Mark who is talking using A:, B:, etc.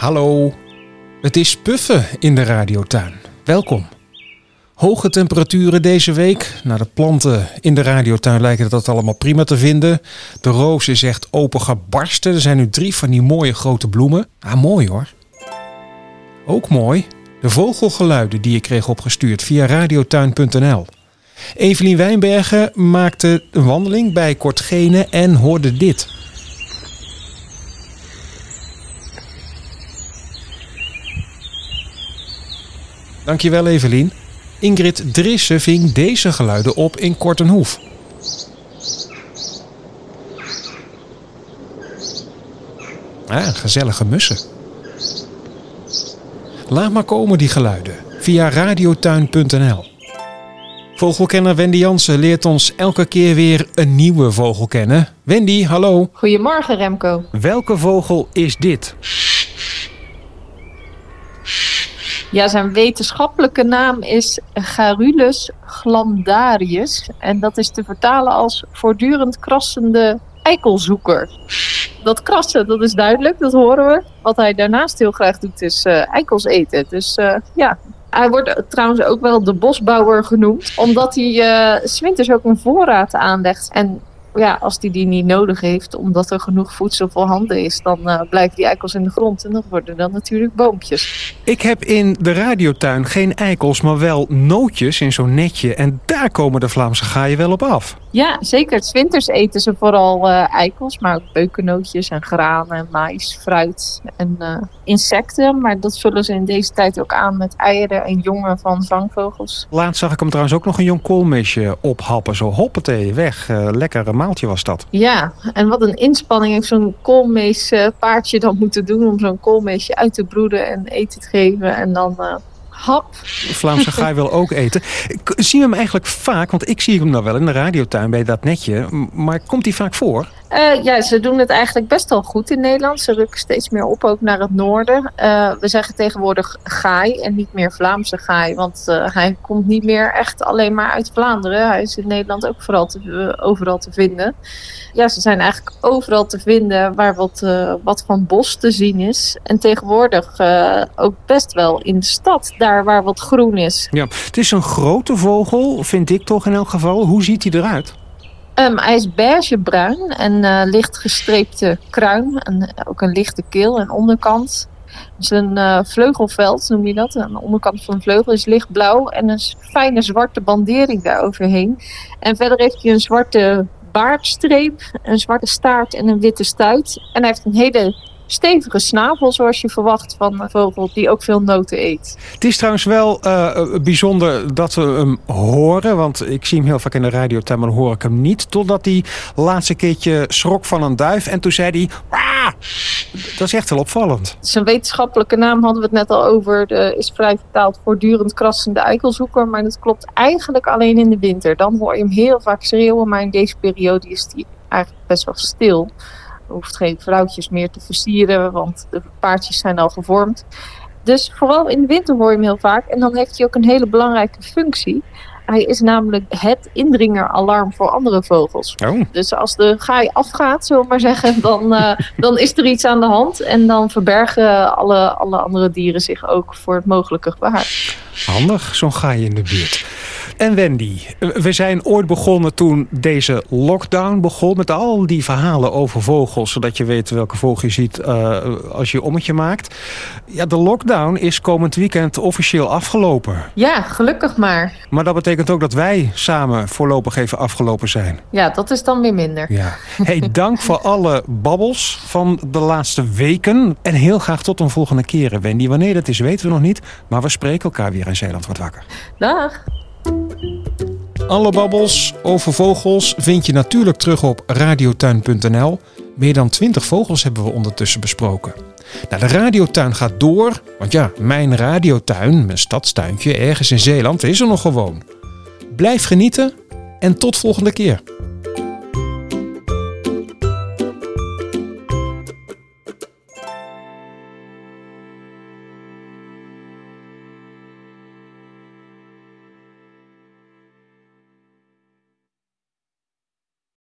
A: Hallo, het is puffen in de radiotuin. Welkom. Hoge temperaturen deze week. Nou, de planten in de radiotuin lijken dat allemaal prima te vinden. De roos is echt open gebarsten. Er zijn nu drie van die mooie grote bloemen. Ah, mooi hoor. Ook mooi, de vogelgeluiden die ik kreeg opgestuurd via radiotuin.nl. Evelien Wijnbergen maakte een wandeling bij Kortgene en hoorde dit. Dankjewel Evelien. Ingrid Drisse ving deze geluiden op in Kortenhoef. Ah, gezellige mussen. Laat maar komen die geluiden via radiotuin.nl. Vogelkenner Wendy Jansen leert ons elke keer weer een nieuwe vogel kennen. Wendy, hallo.
B: Goedemorgen Remco.
A: Welke vogel is dit?
B: Ja, zijn wetenschappelijke naam is Garrulus glandarius. En dat is te vertalen als voortdurend krassende eikelzoeker. Dat krassen, dat is duidelijk, dat horen we. Wat hij daarnaast heel graag doet, is uh, eikels eten. Dus uh, ja, hij wordt trouwens ook wel de bosbouwer genoemd, omdat hij uh, winters ook een voorraad aanlegt. En ja, als hij die niet nodig heeft, omdat er genoeg voedsel voorhanden is, dan uh, blijven die eikels in de grond en dat worden dan natuurlijk boompjes.
A: Ik heb in de radiotuin geen eikels, maar wel nootjes in zo'n netje. En daar komen de Vlaamse gaaien wel op af.
B: Ja, zeker. Het winters eten ze vooral uh, eikels, maar ook beukennootjes en granen, mais, fruit en uh, insecten. Maar dat vullen ze in deze tijd ook aan met eieren en jongen van zangvogels.
A: Laatst zag ik hem trouwens ook nog een jong koolmesje ophappen. Zo hoppatee, weg. Uh, lekker maaltje was dat.
B: Ja, en wat een inspanning heeft zo'n koolmeespaardje dan moeten doen... om zo'n koolmeesje uit te broeden en eten te geven en dan... Uh, hap.
A: Vlaamse gaai wil ook eten. Zien we hem eigenlijk vaak, want ik zie hem nou wel in de radiotuin bij dat netje. Maar komt hij vaak voor?
B: Uh, ja, ze doen het eigenlijk best wel goed in Nederland. Ze rukken steeds meer op, ook naar het noorden. Uh, we zeggen tegenwoordig gaai en niet meer Vlaamse gaai. Want uh, hij komt niet meer echt alleen maar uit Vlaanderen. Hij is in Nederland ook vooral te, overal te vinden. Ja, ze zijn eigenlijk overal te vinden waar wat, wat van bos te zien is. En tegenwoordig ook best wel in de stad, daar waar wat groen is.
A: Ja, het is een grote vogel, vind ik toch in elk geval. Hoe ziet hij eruit?
B: Um, hij is beigebruin en uh, licht gestreepte kruin. En ook een lichte keel en onderkant. Zijn uh, vleugelveld noem je dat. Aan de onderkant van de vleugel is lichtblauw. En een fijne zwarte bandering daaroverheen. En verder heeft hij een zwarte baardstreep, een zwarte staart en een witte stuit. En hij heeft een hele stevige snavel, zoals je verwacht van een vogel die ook veel noten eet.
A: Het is trouwens wel uh, bijzonder dat we hem horen, want ik zie hem heel vaak in de radiotuin, maar dan hoor ik hem niet. Totdat hij laatste keertje schrok van een duif en toen zei hij... Wah! Dat is echt wel opvallend.
B: Zijn wetenschappelijke naam hadden we het net al over. De is vrij vertaald voortdurend krassende eikelzoeker. Maar dat klopt eigenlijk alleen in de winter. Dan hoor je hem heel vaak schreeuwen. Maar in deze periode is hij eigenlijk best wel stil hoeft geen vrouwtjes meer te versieren, want de paardjes zijn al gevormd. Dus vooral in de winter hoor je hem heel vaak. En dan heeft hij ook een hele belangrijke functie. Hij is namelijk het indringeralarm voor andere vogels.
A: Oh.
B: Dus als de gaai afgaat, zullen we maar zeggen, dan, uh, dan is er iets aan de hand. En dan verbergen alle, alle andere dieren zich ook voor het mogelijke gevaar.
A: Handig, zo'n gaai in de buurt. En Wendy, we zijn ooit begonnen toen deze lockdown begon... met al die verhalen over vogels... zodat je weet welke vogel je ziet uh, als je ommetje maakt. Ja, de lockdown is komend weekend officieel afgelopen.
B: Ja, gelukkig maar.
A: Maar dat betekent ook dat wij samen voorlopig even afgelopen zijn.
B: Ja, dat is dan weer minder.
A: Ja. Hey, dank voor alle babbels van de laatste weken. En heel graag tot een volgende keer, Wendy. Wanneer dat is, weten we nog niet. Maar we spreken elkaar weer in Zeeland wat wakker.
B: Dag.
A: Alle babbels over vogels vind je natuurlijk terug op radiotuin.nl. Meer dan 20 vogels hebben we ondertussen besproken. Nou, de radiotuin gaat door, want ja, mijn radiotuin, mijn stadstuintje ergens in Zeeland, is er nog gewoon. Blijf genieten en tot volgende keer.